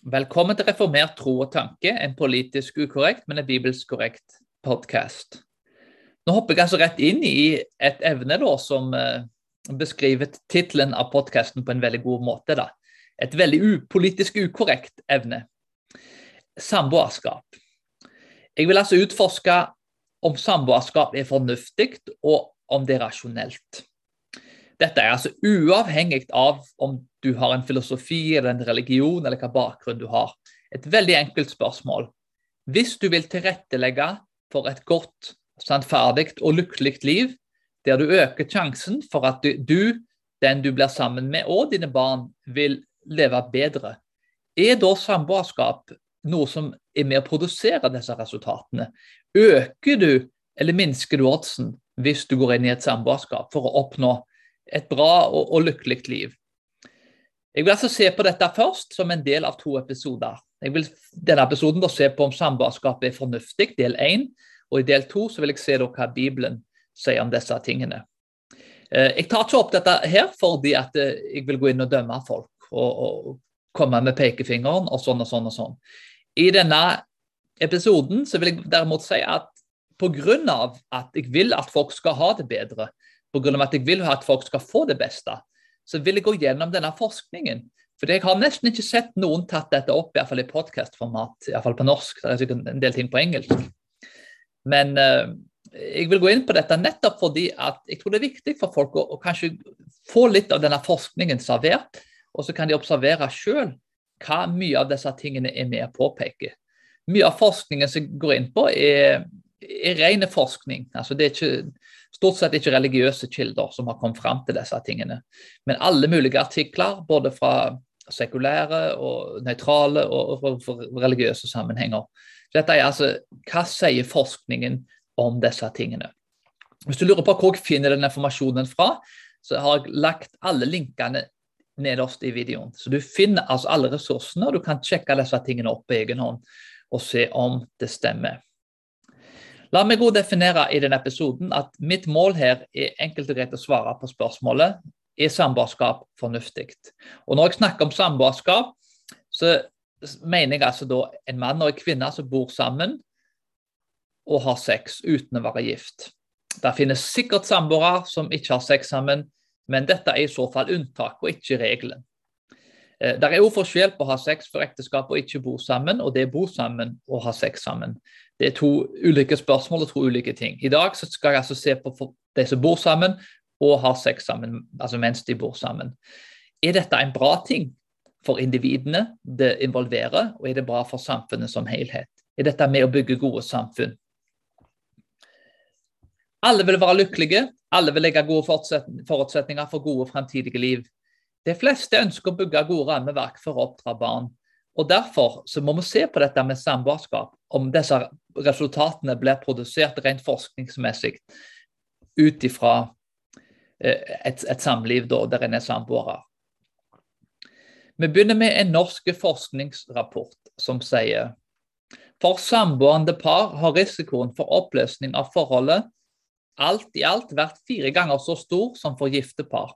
Velkommen til Reformert tro og tanke, en politisk ukorrekt, men en bibelsk korrekt podkast. Nå hopper jeg altså rett inn i et evne da, som eh, beskriver tittelen av podkasten på en veldig god måte. Da. Et veldig politisk ukorrekt evne. Samboerskap. Jeg vil altså utforske om samboerskap er fornuftig, og om det er rasjonelt. Dette er altså uavhengig av om du har en filosofi eller en religion eller hva bakgrunn du har. Et veldig enkelt spørsmål. Hvis du vil tilrettelegge for et godt, sannferdig og lykkelig liv, der du øker sjansen for at du, den du blir sammen med, og dine barn vil leve bedre, er da samboerskap noe som er med å produsere disse resultatene? Øker du eller minsker du oddsen hvis du går inn i et samboerskap for å oppnå et bra og, og lykkelig liv. Jeg vil altså se på dette først som en del av to episoder. Jeg vil denne episoden da se på om samboerskapet er fornuftig, del én. Og i del to vil jeg se hva Bibelen sier om disse tingene. Eh, jeg tar ikke opp dette her fordi at eh, jeg vil gå inn og dømme folk og, og komme med pekefingeren og sånn og sånn og sånn. I denne episoden så vil jeg derimot si at pga. at jeg vil at folk skal ha det bedre, pga. at jeg vil at folk skal få det beste, så vil jeg gå gjennom denne forskningen. For jeg har nesten ikke sett noen tatt dette opp, i hvert fall i podkastformat, iallfall på norsk. Det er sikkert en del ting på engelsk. Men uh, jeg vil gå inn på dette nettopp fordi at jeg tror det er viktig for folk å, å kanskje få litt av denne forskningen servert, og så kan de observere sjøl hva mye av disse tingene er med å påpeke. Mye av forskningen som jeg går inn på, er, er rene forskning. Altså det er ikke stort sett ikke religiøse kilder som har kommet fram til disse tingene. Men alle mulige artikler, både fra sekulære og nøytrale og, og, religiøse sammenhenger. Dette er altså hva sier forskningen om disse tingene. Hvis du lurer på hvor jeg finner den informasjonen fra, så har jeg lagt alle linkene nederst i videoen. Så du finner altså alle ressursene, og du kan sjekke disse tingene opp på egen hånd og se om det stemmer. La meg også definere i denne episoden at mitt mål her er enkelt og greit å svare på spørsmålet er samboerskap fornuftig. Og Når jeg snakker om samboerskap, så mener jeg altså da en mann og en kvinne som bor sammen og har sex uten å være gift. Det finnes sikkert samboere som ikke har sex sammen, men dette er i så fall unntak og ikke regelen. Eh, det er jo forskjell på å ha sex for ekteskap og ikke bo sammen, og det er bo sammen og ha sex sammen. Det er to ulike spørsmål og to ulike ting. I dag skal jeg altså se på de som bor sammen og har sex sammen, altså mens de bor sammen. Er dette en bra ting for individene det involverer, og er det bra for samfunnet som helhet? Er dette med å bygge gode samfunn? Alle vil være lykkelige, alle vil legge gode forutsetninger for gode fremtidige liv. De fleste ønsker å bygge gode rammeverk for å oppdra barn. Og Derfor så må vi se på dette med samboerskap, om disse resultatene blir produsert rent forskningsmessig ut ifra eh, et, et, samliv da, der en er samboere. Vi begynner med en norsk forskningsrapport som sier for samboende par har risikoen for oppløsning av forholdet alt i alt vært fire ganger så stor som for gifte par.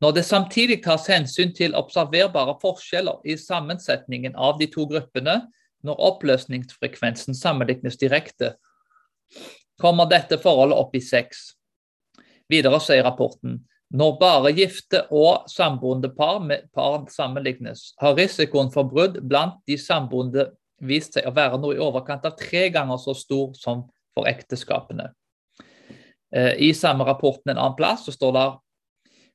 Når det samtidig tas hensyn til observerbare forskjeller i sammensetningen av de to gruppene, når oppløsningsfrekvensen sammenlignes direkte, kommer dette forholdet opp i seks. Videre sier rapporten når bare gifte og samboende par, par sammenlignes, har risikoen for brudd blant de samboende vist seg å være noe i overkant av tre ganger så stor som for ekteskapene. Eh, I samme rapporten en annen plass så står det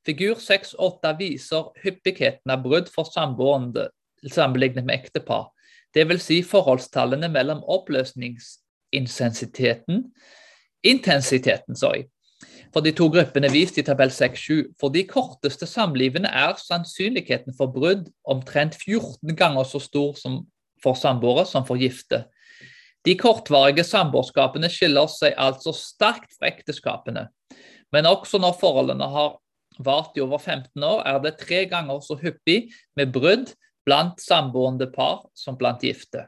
Figur 6-8 viser hyppigheten av brudd for samboende sammenlignet med ektepar. Dvs. Si forholdstallene mellom oppløsningsintensiteten intensiteten, sorry, for de to gruppene vist i tabell 6-7. For de korteste samlivene er sannsynligheten for brudd omtrent 14 ganger så stor som for samboere som for gifte. De kortvarige samboerskapene skiller seg altså sterkt fra ekteskapene. Men også når forholdene har vart i over 15 år, er det tre ganger så hyppig med brudd blant samboende par som blant gifte.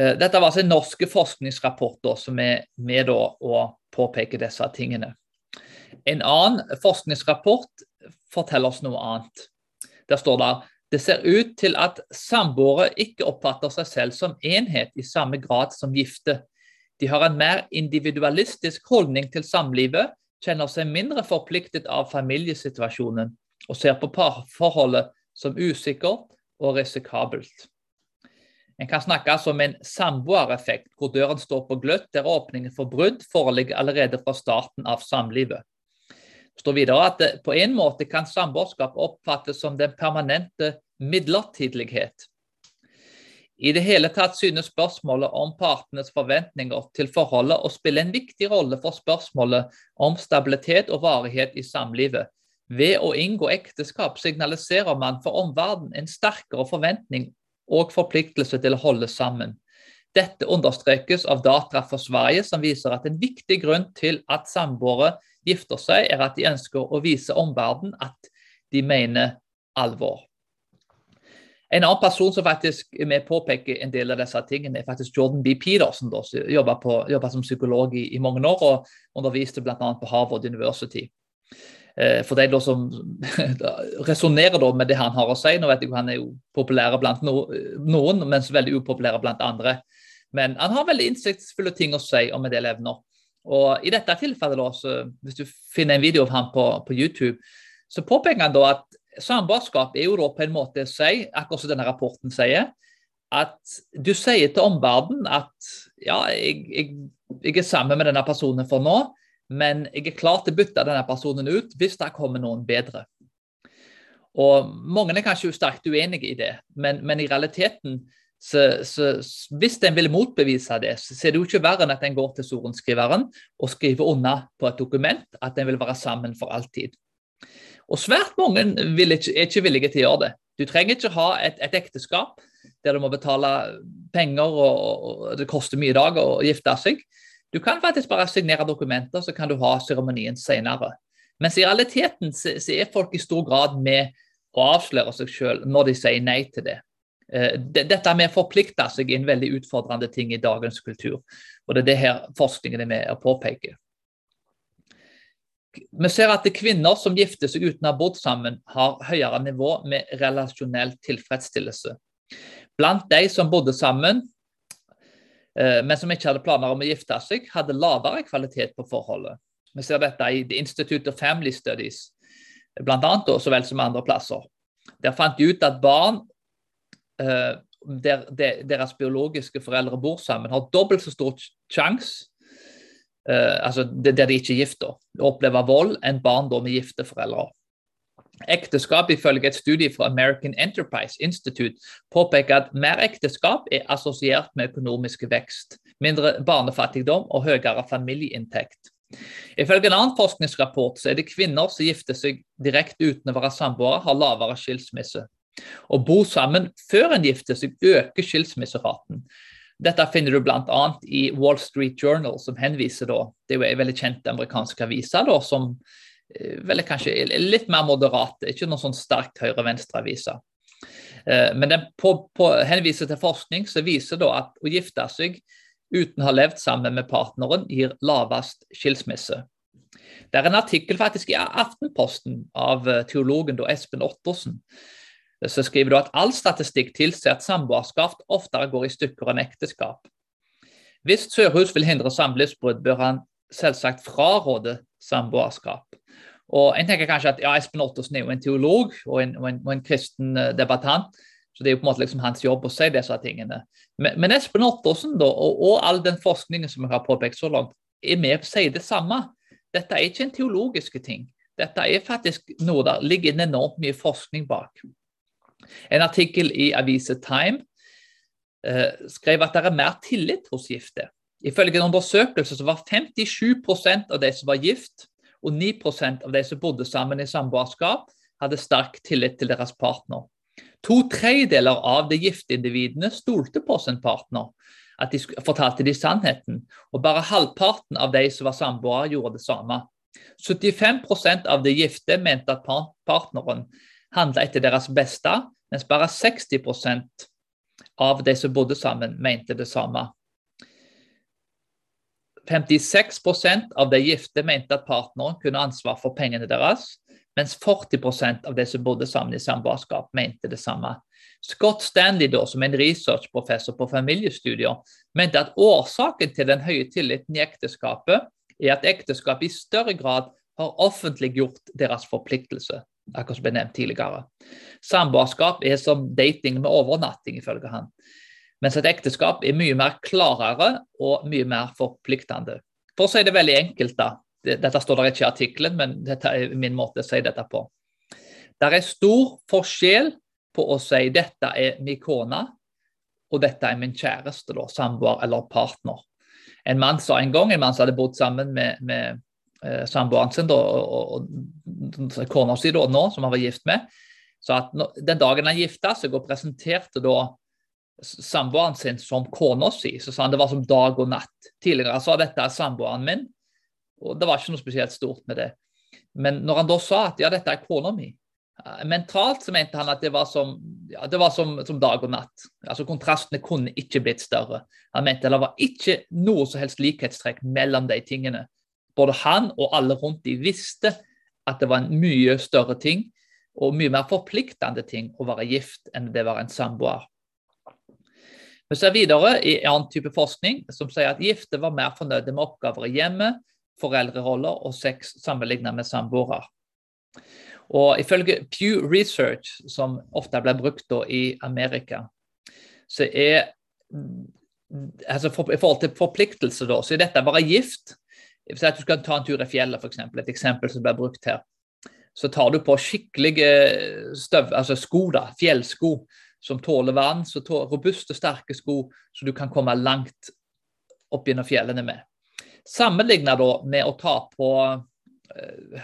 Eh, dette var altså norske forskningsrapporter som er med å påpeke disse tingene. En annen forskningsrapport forteller oss noe annet. Der står det Det ser ut til at samboere ikke oppfatter seg selv som enhet i samme grad som gifte. De har en mer individualistisk holdning til samlivet, kjenner seg mindre forpliktet av familiesituasjonen og ser på parforholdet som usikkert og risikabelt. En kan snakke om en samboereffekt, hvor døren står på gløtt der åpningen for brudd foreligger allerede fra starten av samlivet. Det står videre at det, på en måte kan samboerskap oppfattes som den permanente midlertidighet. I det hele tatt synes spørsmålet om partenes forventninger til forholdet å spille en viktig rolle for spørsmålet om stabilitet og varighet i samlivet. Ved å inngå ekteskap signaliserer man for omverdenen en sterkere forventning og forpliktelse til å holde sammen. Dette understrekes av data fra Sverige, som viser at en viktig grunn til at samboere gifter seg, er at de ønsker å vise omverdenen at de mener alvor. En annen person som faktisk er med påpeker en del av disse tingene, er faktisk Jordan B. Peterson, da, som jobba som psykolog i, i, mange år og underviste bl.a. på Harvard University. Eh, for de som resonnerer med det han har å si. Nå vet jeg Han er jo populær blant noen, mens veldig upopulær blant andre. Men han har veldig innsiktsfulle ting å si om en del evner. Og I dette tilfellet, da, så, hvis du finner en video av han på, på YouTube, så påpeker han da at samboerskap er jo da på en måte å si, akkurat som denne rapporten sier, at du sier til omverdenen at ja, jeg, jeg, jeg er sammen med denne personen for nå, men jeg er klar til å bytte denne personen ut hvis det kommer noen bedre. Og Mange er kanskje sterkt uenige i det, men, men i realiteten, så, så, hvis en vil motbevise det, så er det jo ikke verre enn at en går til sorenskriveren og skriver under på et dokument at en vil være sammen for alltid. Og Svært mange ikke, er ikke villige til å gjøre det. Du trenger ikke ha et, et ekteskap der du må betale penger og, og det koster mye i dag å gifte seg. Du kan faktisk bare signere dokumenter, så kan du ha seremonien senere. Mens i realiteten så, så er folk i stor grad med å avsløre seg selv når de sier nei til det. Uh, dette med å forplikte seg er en veldig utfordrende ting i dagens kultur. Og det er det her forskningen er med å påpeke. Vi ser at kvinner som gifter seg uten å ha bodd sammen, har høyere nivå med relasjonell tilfredsstillelse. Blant de som bodde sammen, Eh, men som ikke hadde planer om å gifte seg, hadde lavere kvalitet på forholdet. Vi ser dette i The Institute of Family Studies, bl.a. så vel som andre plasser. Der fant de ut at barn eh, der, deres biologiske foreldre bor sammen, har dobbelt så stor sjanse eh, altså der de ikke er gift, å oppleve vold enn barn med gifte foreldre. Ekteskap, ifølge et studie fra American Enterprise Institute, påpeker at mer ekteskap er assosiert med økonomisk vekst, mindre barnefattigdom og høyere familieinntekt. Ifølge en annen forskningsrapport så er det kvinner som gifter seg direkte uten å være samboere, har lavere skilsmisse. Å bo sammen før en gifter seg, øker skilsmisseraten. Dette finner du bl.a. i Wall Street Journal, som henviser da, det er jo en veldig kjent amerikansk avise som Eh, vel kanskje litt mer moderate, ikke noen sånn sterkt høyre-venstre-aviser. Eh, men den på, på, henviser til forskning som viser da at å gifte seg uten å ha levd sammen med partneren gir lavest skilsmisse. Det er en artikkel faktisk i Aftenposten av eh, teologen Espen Ottersen. Så skriver du at all statistikk tilsier at samboerskap oftere går i stykker enn ekteskap. Hvis Sørhus vil hindre samlivsbrudd, bør han selvsagt fraråde samboerskap. Og en tenker kanskje at ja, Espen Ottersen er jo en teolog og en, og en, og en kristen eh, debattant. Så det er jo på en måte liksom hans jobb å si disse tingene. Men, men Espen Ottersen da, og, og, all den forskningen som jeg har påpekt så langt, er med på å si det samme. Dette er ikke en teologisk ting. Dette er faktisk noe der ligger enormt mye forskning bak. En artikkel i avisa Time eh, skrev at det er mer tillit hos gifte. Ifølge en undersøkelse så var 57% av de som var gift, og 9% av de som bodde sammen i samboerskap, hadde sterk tillit til deres partner. To tredjedeler av de gifte individene stolte på sin partner, at de fortalte de sannheten, og bare halvparten av de som var samboere, gjorde det samme. 75% av de gifte mente at partneren handla etter deres beste, mens bare 60% av de som bodde sammen, mente det samme. 56% av de gifte mente at partneren kunne ha ansvar for pengene deres, mens 40% av de som bodde sammen i samboerskap, mente det samme. Scott Stanley, da, som er en researchprofessor på familiestudier, mente at årsaken til den høye tilliten i ekteskapet er at ekteskapet i større grad har offentliggjort deres forpliktelse, akkurat som ble nevnt tidligere. Samboerskap er som dating med overnatting, ifølge han. Mens et ekteskap er mye mer klarere og mye mer forpliktende. For å si det veldig enkelt, da. Dette står der ikke i artikkelen, men dette er min måte å si dette på. Det er stor forskjell på å si 'dette er min kone' og 'dette er min kjæreste', da, samboer eller partner. En mann sa en gang, en mann som hadde bodd sammen med, med samboeren sin da, og, og kona si da, nå, som han var gift med, Så at nå, den dagen han gifta seg og presenterte da samboeren sin som kona si, så sa han det var som dag og natt. Tidligere sa dette er samboeren min, og det var ikke noe spesielt stort med det. Men når han da sa at ja, dette er kona mi, eh, mentalt så mente han at det var, som, ja, det var som, som, dag og natt. Altså Kontrastene kunne ikke blitt større. Han mente det var ikke noe som helst likhetstrekk mellom de tingene. Både han og alle rundt de visste at det var en mye større ting og mye mer forpliktende ting å være gift enn det var en samboer. Vi ser videre i annen type forskning som sier at gifte var mer fornøyde med oppgaver i hjemmet, foreldreroller og sex sammenlignet med samboere. Og Ifølge Pew Research, som ofte blir brukt i Amerika, så er altså for, I forhold til forpliktelse, da, så er dette å være gift. At du skal ta en tur i fjellet, f.eks. Et eksempel som blir brukt her. Så tar du på skikkelige støv, altså sko, da, fjellsko, som tåler vann. så Robuste, sterke sko så du kan komme langt opp gjennom fjellene med. Sammenligna med å ta på uh,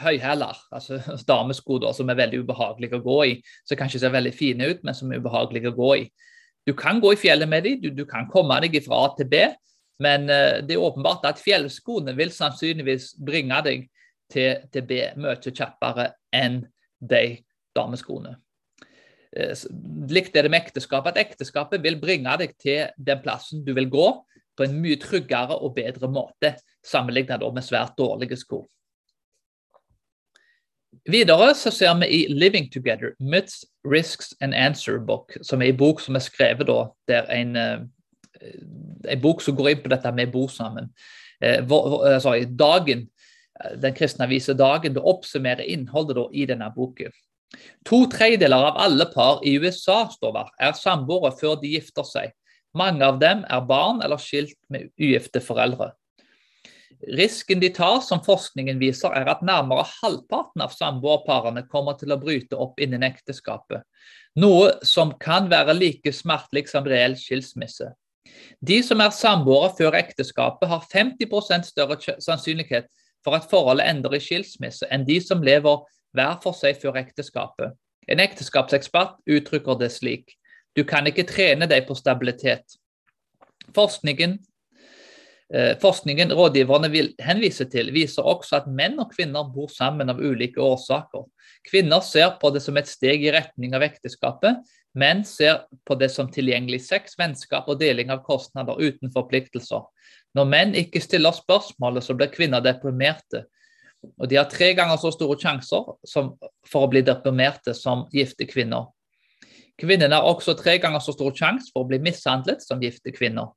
høyhæler, altså damesko da, som er veldig ubehagelige å gå i. Som kanskje ser veldig fine ut, men som er ubehagelige å gå i. Du kan gå i fjellet med dem, du, du kan komme deg fra A til B, men uh, det er åpenbart at fjellskoene vil sannsynligvis bringe deg til, til B mye kjappere enn de dameskoene. Uh, likt er det med ekteskapet, at ekteskapet vil bringe deg til den plassen du vil gå, på en mye tryggere og bedre måte, sammenlignet med svært dårlige sko. Videre så ser vi i 'Living Together Myths, Risks and Answer Book', som er en bok som er skrevet da, der en, eh, en bok som går inn på dette med å bo sammen. Eh, eh, sorry, dagen, Den kristne avisa Dagen det oppsummerer innholdet da, i denne boken. To tredjedeler av alle par i USA står der, er samboere før de gifter seg. Mange av dem er barn eller skilt med ugifte foreldre. Risken de tar, som forskningen viser, er at nærmere halvparten av samboerparene kommer til å bryte opp innen ekteskapet, noe som kan være like smertelig som reell skilsmisse. De som er samboere før ekteskapet, har 50% større sannsynlighet for at forholdet ender i skilsmisse, enn de som lever hver for seg før ekteskapet. En ekteskapsekspert uttrykker det slik. Du kan ikke trene deg på stabilitet. Forskningen Eh, forskningen rådgiverne vil henvise til, viser også at menn og kvinner bor sammen av ulike årsaker. Kvinner ser på det som et steg i retning av ekteskapet. Menn ser på det som tilgjengelig sex, vennskap og deling av kostnader uten forpliktelser. Når menn ikke stiller spørsmålet, så blir kvinner deprimerte. Og de har tre ganger så store sjanser for å bli deprimerte som gifte kvinner. Kvinnene har også tre ganger så stor sjanse for å bli mishandlet som gifte kvinner.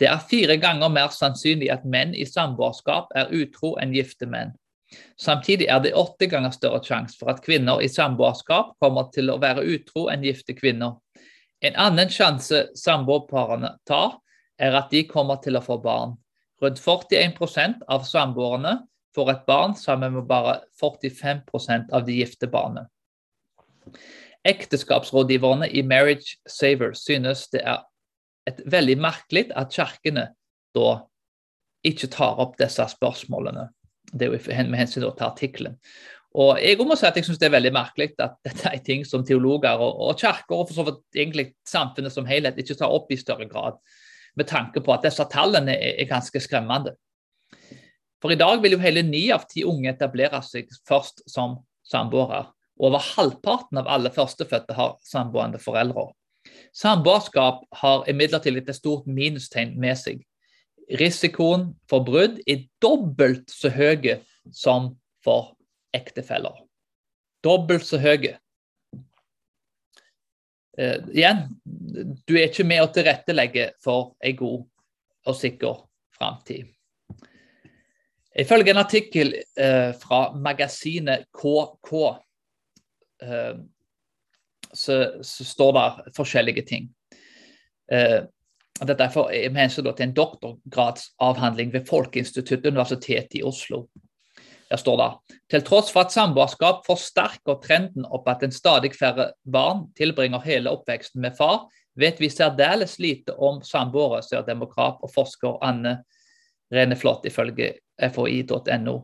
Det er fire ganger mer sannsynlig at menn i samboerskap er utro enn gifte menn. Samtidig er det åtte ganger større sjanse for at kvinner i samboerskap kommer til å være utro enn gifte kvinner. En annen sjanse samboerparene tar, er at de kommer til å få barn. Rundt 41% av samboerne får et barn sammen med bare 45% av de gifte barna. Ekteskapsrådgiverne i Marriage Saver synes det er et veldig merkelig at kirkene da ikke tar opp disse spørsmålene. Det er jo med hensyn til artikkelen. Og Jeg må si at jeg synes det er veldig merkelig at dette er ting som teologer og, og kirker og for så vidt egentlig samfunnet som helhet ikke tar opp i større grad, med tanke på at disse tallene er, er ganske skremmende. For i dag vil jo hele ni av ti unge etablere seg først som samboere. Over halvparten av alle førstefødte har samboende foreldre. Samboerskap har imidlertid et stort minustegn med seg. Risikoen for brudd er dobbelt så høy som for ektefeller. dobbelt så høy. Uh, igjen, du er ikke med å tilrettelegge for en god og sikker framtid. Ifølge en artikkel uh, fra magasinet KK uh, så, så, står det forskjellige ting. Dette er med hensyn til en doktorgradsavhandling ved Folkeinstituttet Universitetet i Oslo. Der står det til tross for at samboerskap forsterker trenden opp at en stadig færre barn tilbringer hele oppveksten med far, vet vi særdeles lite om samboere, sier demokrat og forsker Anne Rene Flått ifølge FHI.no.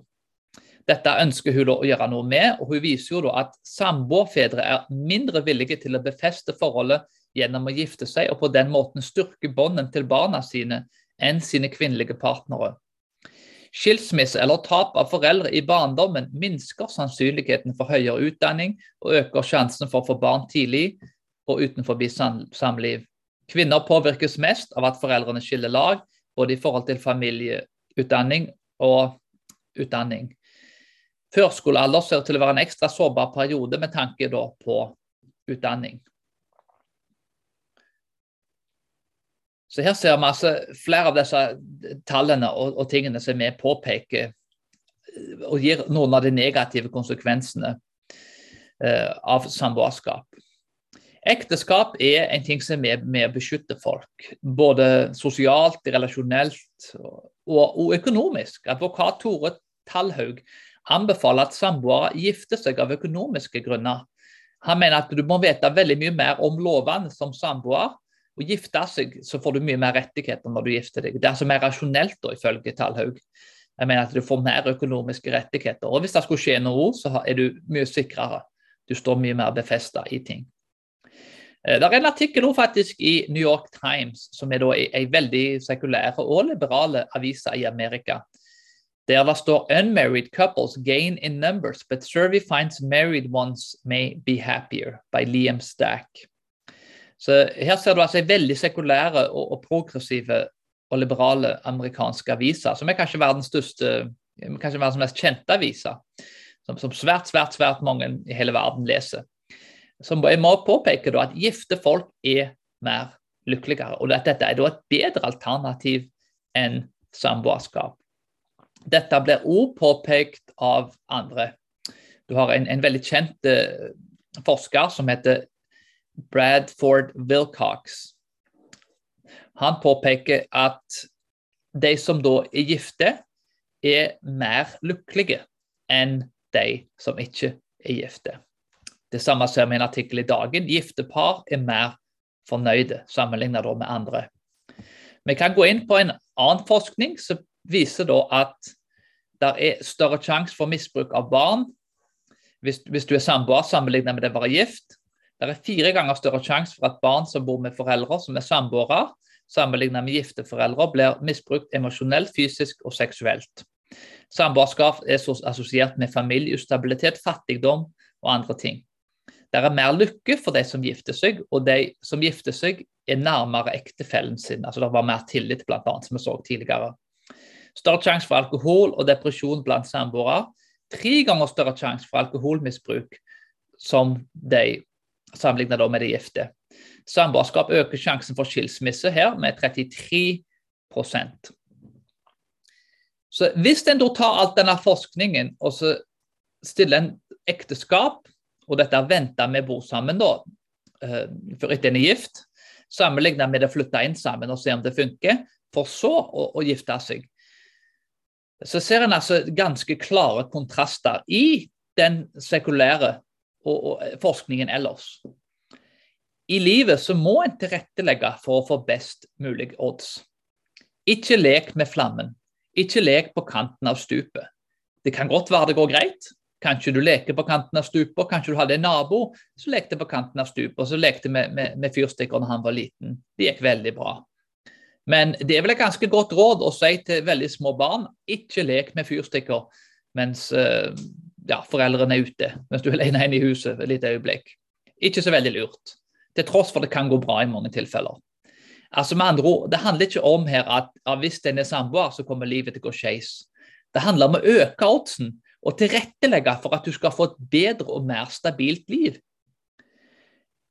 Dette ønsker hun å gjøre noe med, og hun viser jo at samboerfedre er mindre villige til å befeste forholdet gjennom å gifte seg, og på den måten styrke båndene til barna sine enn sine kvinnelige partnere. Skilsmisse eller tap av foreldre i barndommen minsker sannsynligheten for høyere utdanning og øker sjansen for å få barn tidlig og utenfor samliv. Kvinner påvirkes mest av at foreldrene skiller lag, både i forhold til familieutdanning og utdanning. Førskolealder ser til å være en ekstra sårbar periode med tanke på utdanning. Så her ser vi altså flere av disse tallene og, og tingene som vi påpeker eh, og gir noen av de negative konsekvensene eh, av samboerskap. Ekteskap er en ting som er med å beskytte folk, både sosialt, relasjonelt og, og økonomisk. Advokat Tore Tallhaug anbefaler at samboere gifter seg av økonomiske grunner. Han mener at du må vite veldig mye mer om lovene som samboer Og gifte seg, så får du mye mer rettigheter når du gifter deg. Det er altså mer rasjonelt, da, ifølge Tallhaug. Jeg mener at du får mer økonomiske rettigheter. Og hvis det skulle skje noe, så er du mye sikrere. Du står mye mer befesta i ting. Eh, det er en artikkel faktisk i New York Times, som er en veldig sekulær og liberale aviser i Amerika. Der det står 'Unmarried couples gain in numbers, but survey finds married ones may be happier' by Liam Stack. Så Her ser du altså en veldig sekulære og, og progressive og liberale amerikanske aviser, som er kanskje verdens største, kanskje verdens mest kjente aviser. Som, som, svært, svært, svært mange i hele verden leser. Som jeg må påpeke da, at gifte folk er mer lykkeligere. Og at dette er da et bedre alternativ enn samboerskap. Dette blir òg påpekt av andre. Du har en, en veldig kjent uh, forsker som heter Bradford Wilcox. Han påpeker at de som da er gifte, er mer lykkelige enn de som ikke er gifte. Det samme ser vi i en artikkel i Dagen. Gifte par er mer fornøyde sammenlignet med andre. Vi kan gå inn på en annen forskning som viser at det er større sjanse for misbruk av barn hvis, hvis du er samboer sammenlignet med det å være gift. Det er fire ganger større sjanse for at barn som bor med foreldre som er samboere, sammenlignet med gifte foreldre, blir misbrukt emosjonelt, fysisk og seksuelt. Samboerskap er assosiert med familieustabilitet, fattigdom og andre ting. Det er mer lykke for de som gifter seg, og de som gifter seg, er nærmere ektefellen sin. Altså Det var mer tillit, annet, som vi så tidligere. Større sjanse for alkohol og depresjon blant samboere. Tre ganger større sjanse for alkoholmisbruk som de sammenlignet med de gifte. Samboerskap øker sjansen for skilsmisse her med 33% Så Hvis en tar alt denne forskningen og så stiller en ekteskap, og dette er venta med å bo sammen da, eh, for etter en er gift, sammenlignet med å flytte inn sammen og se om det funker, for så å, å gifte seg, så ser en altså ganske klare kontraster i den sekulære og, og eh, forskningen ellers. I livet så må en tilrettelegge for å få best mulig odds. Ikke lek med flammen. Ikke lek på kanten av stupet. Det kan godt være det går greit. Kanskje du leker på kanten av stupet, kanskje du hadde en nabo som lekte på kanten av stupet, og så lekte med, med, med fyrstikker når han var liten. Det gikk veldig bra. Men det er vel et ganske godt råd å si til veldig små barn ikke lek med fyrstikker mens uh, ja, foreldrene er ute mens du er alene inne i huset et lite øyeblikk. Ikke så veldig lurt. Til tross for det kan gå bra i mange tilfeller. Altså med andre ord, Det handler ikke om her at, at hvis en er samboer, så kommer livet til å gå skeis. Det handler om å øke oddsen og tilrettelegge for at du skal få et bedre og mer stabilt liv.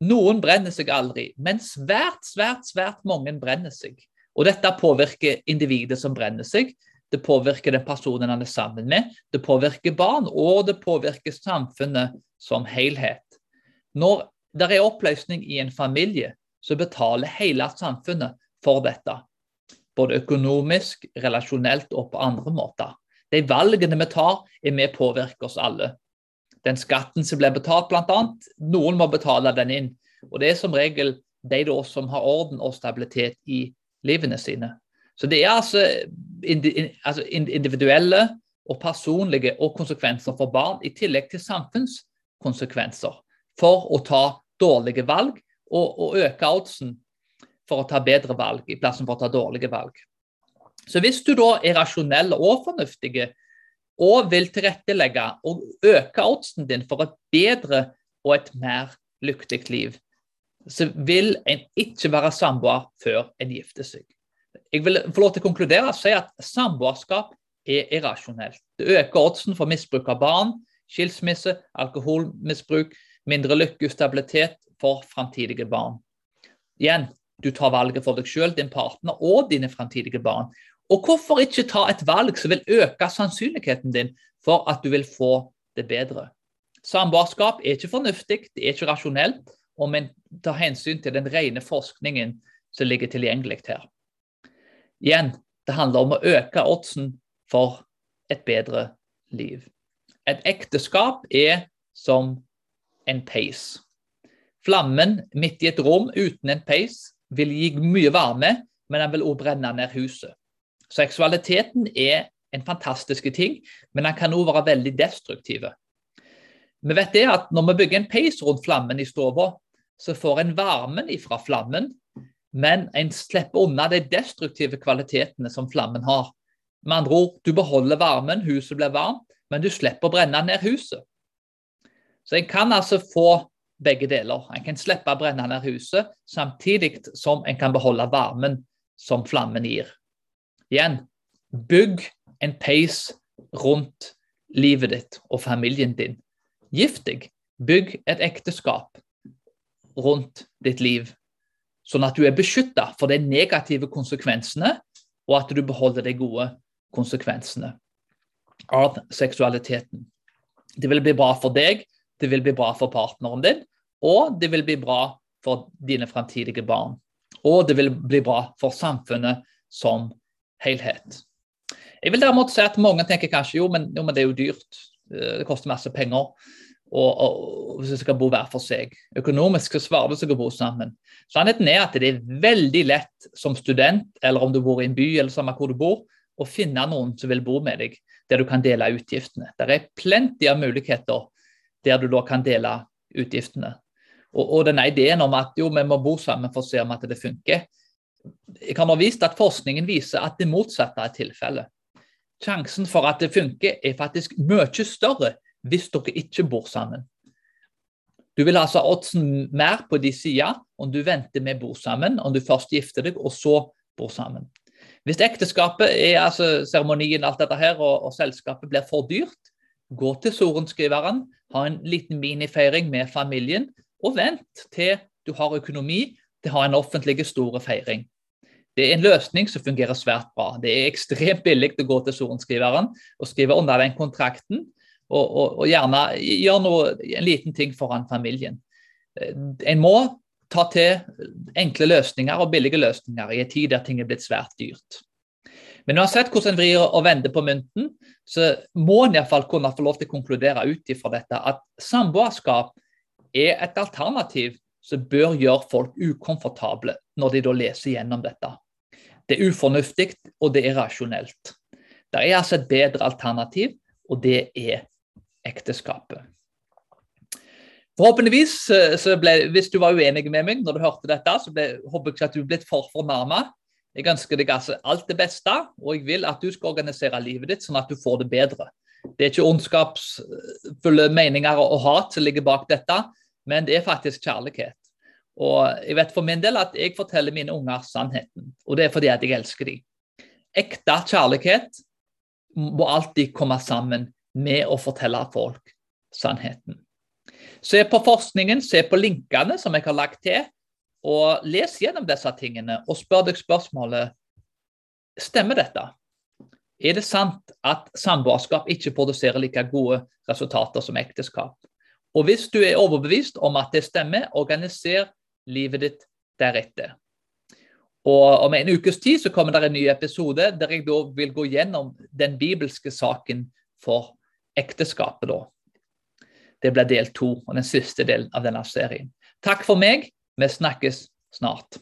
Noen brenner seg aldri, men svært, svært, svært mange brenner seg. Og dette påvirker individet som brenner seg, det påvirker den personen han er sammen med, det påvirker barn, og det påvirker samfunnet som helhet. Når det er oppløsning i en familie, så betaler hele samfunnet for dette. Både økonomisk, relasjonelt og på andre måter. De valgene vi tar, er med å påvirke oss alle. Den skatten som blir betalt, bl.a., noen må betale den inn. Og det er som regel de som har orden og stabilitet i livene sine. Så det er altså, altså individuelle og personlige og konsekvenser for barn, i tillegg til samfunnskonsekvenser for å ta dårlige valg og, og øke oddsen for å ta bedre valg i plassen for å ta dårlige valg. Så hvis du da er rasjonell og fornuftig og vil tilrettelegge og øke oddsen din for et bedre og et mer lykkelig liv, så vil en ikke være samboer før en gifter seg. Jeg vil få lov til å konkludere og si at samboerskap er irrasjonelt. Det øker oddsen for misbruk av barn, skilsmisse, alkoholmisbruk, mindre lykke og stabilitet for framtidige barn. Igjen, du tar valget for deg selv, din partner og dine framtidige barn. Og hvorfor ikke ta et valg som vil øke sannsynligheten din for at du vil få det bedre? Samboerskap er ikke fornuftig, det er ikke rasjonelt, og med en tar hensyn til den rene forskningen som ligger tilgjengelig her. Igjen, det handler om å øke oddsen for et bedre liv. Et ekteskap er som en peis. Flammen midt i et rom uten en peis vil gi mye varme, men den vil også brenne ned huset. Seksualiteten er en fantastisk ting, men den kan også være veldig destruktiv. Vi vet det at Når vi bygger en peis rundt flammen i stua, så får en varmen ifra flammen men en slipper unna de destruktive kvalitetene som flammen har. Med andre ord, du beholder varmen, huset blir varmt, men du slipper å brenne ned huset. Så en kan altså få begge deler. En kan slippe å brenne ned huset, samtidig som en kan beholde varmen som flammen gir. Igjen, bygg en peis rundt livet ditt og familien din. Gift deg. Bygg et ekteskap rundt ditt liv Sånn at du er beskytta for de negative konsekvensene, og at du beholder de gode konsekvensene av seksualiteten. Det vil bli bra for deg, det vil bli bra for partneren din, og det vil bli bra for dine framtidige barn. Og det vil bli bra for samfunnet som helhet. Jeg vil derimot si at Mange tenker kanskje jo, men, jo, men det er jo dyrt. Eh, det koster masse penger og, og, hvis vi skal bo hver for seg. Økonomisk så svarer det seg å bo sammen. Sannheten er at det er veldig lett som student, eller om du bor i en by, eller samme hvor du bor, å finne noen som vil bo med deg, der du kan dele utgiftene. Det er plenty av muligheter der du da kan dele utgiftene. Og, og denne ideen om at jo, vi må bo sammen for å se om at det funker. Jeg har ha vist at Forskningen viser at det motsatte er tilfellet. Sjansen for at det funker, er faktisk mye større hvis dere ikke bor sammen. Du vil altså ha oddsen mer på de sida om du venter med å bo sammen, om du først gifter deg og så bor sammen. Hvis ekteskapet er altså seremonien alt dette her, og, og, selskapet blir for dyrt, gå til sorenskriveren, ha en liten minifeiring med familien, og vent til du har økonomi til å ha en offentlig store feiring. Det er en løsning som fungerer svært bra. Det er ekstremt billig å gå til sorenskriveren og skrive under den kontrakten og, og, og gjerne gjøre noe, en liten ting foran familien. En må ta til enkle løsninger og billige løsninger i en tid der ting er blitt svært dyrt. Men uansett hvordan en vrir og vender på mynten, så må en iallfall kunne få lov til å konkludere ut ifra dette at samboerskap er et alternativ som bør gjøre folk ukomfortable når de da leser gjennom dette. Det er ufornuftig, og det er rasjonelt. Det er altså et bedre alternativ, og det er ekteskapet. Forhåpentligvis, eh, så ble, Hvis du var uenig med meg når du hørte dette, så ble, håper jeg ikke at du er blitt for fornærma. Jeg ønsker deg altså alt det beste, og jeg vil at du skal organisere livet ditt sånn at du får det bedre. Det er ikke ondskapsfulle meninger og hat som ligger bak dette, men det er faktisk kjærlighet. Og jeg vet for min del at jeg forteller mine unger sannheten, og det er fordi at jeg elsker dem. Ekte kjærlighet må alltid komme sammen med å fortelle folk sannheten. Se på forskningen, se på linkene som jeg har lagt til, og les gjennom disse tingene og spør deg spørsmålet stemmer dette. Er det sant at samboerskap ikke produserer like gode resultater som ekteskap? Og hvis du er overbevist om at det stemmer, organiser livet ditt deretter. Og Om en ukes tid så kommer det en ny episode der jeg da vil gå gjennom den bibelske saken for ekteskapet. da. Det blir del to og den siste delen av denne serien. Takk for meg. Vi snakkes snart.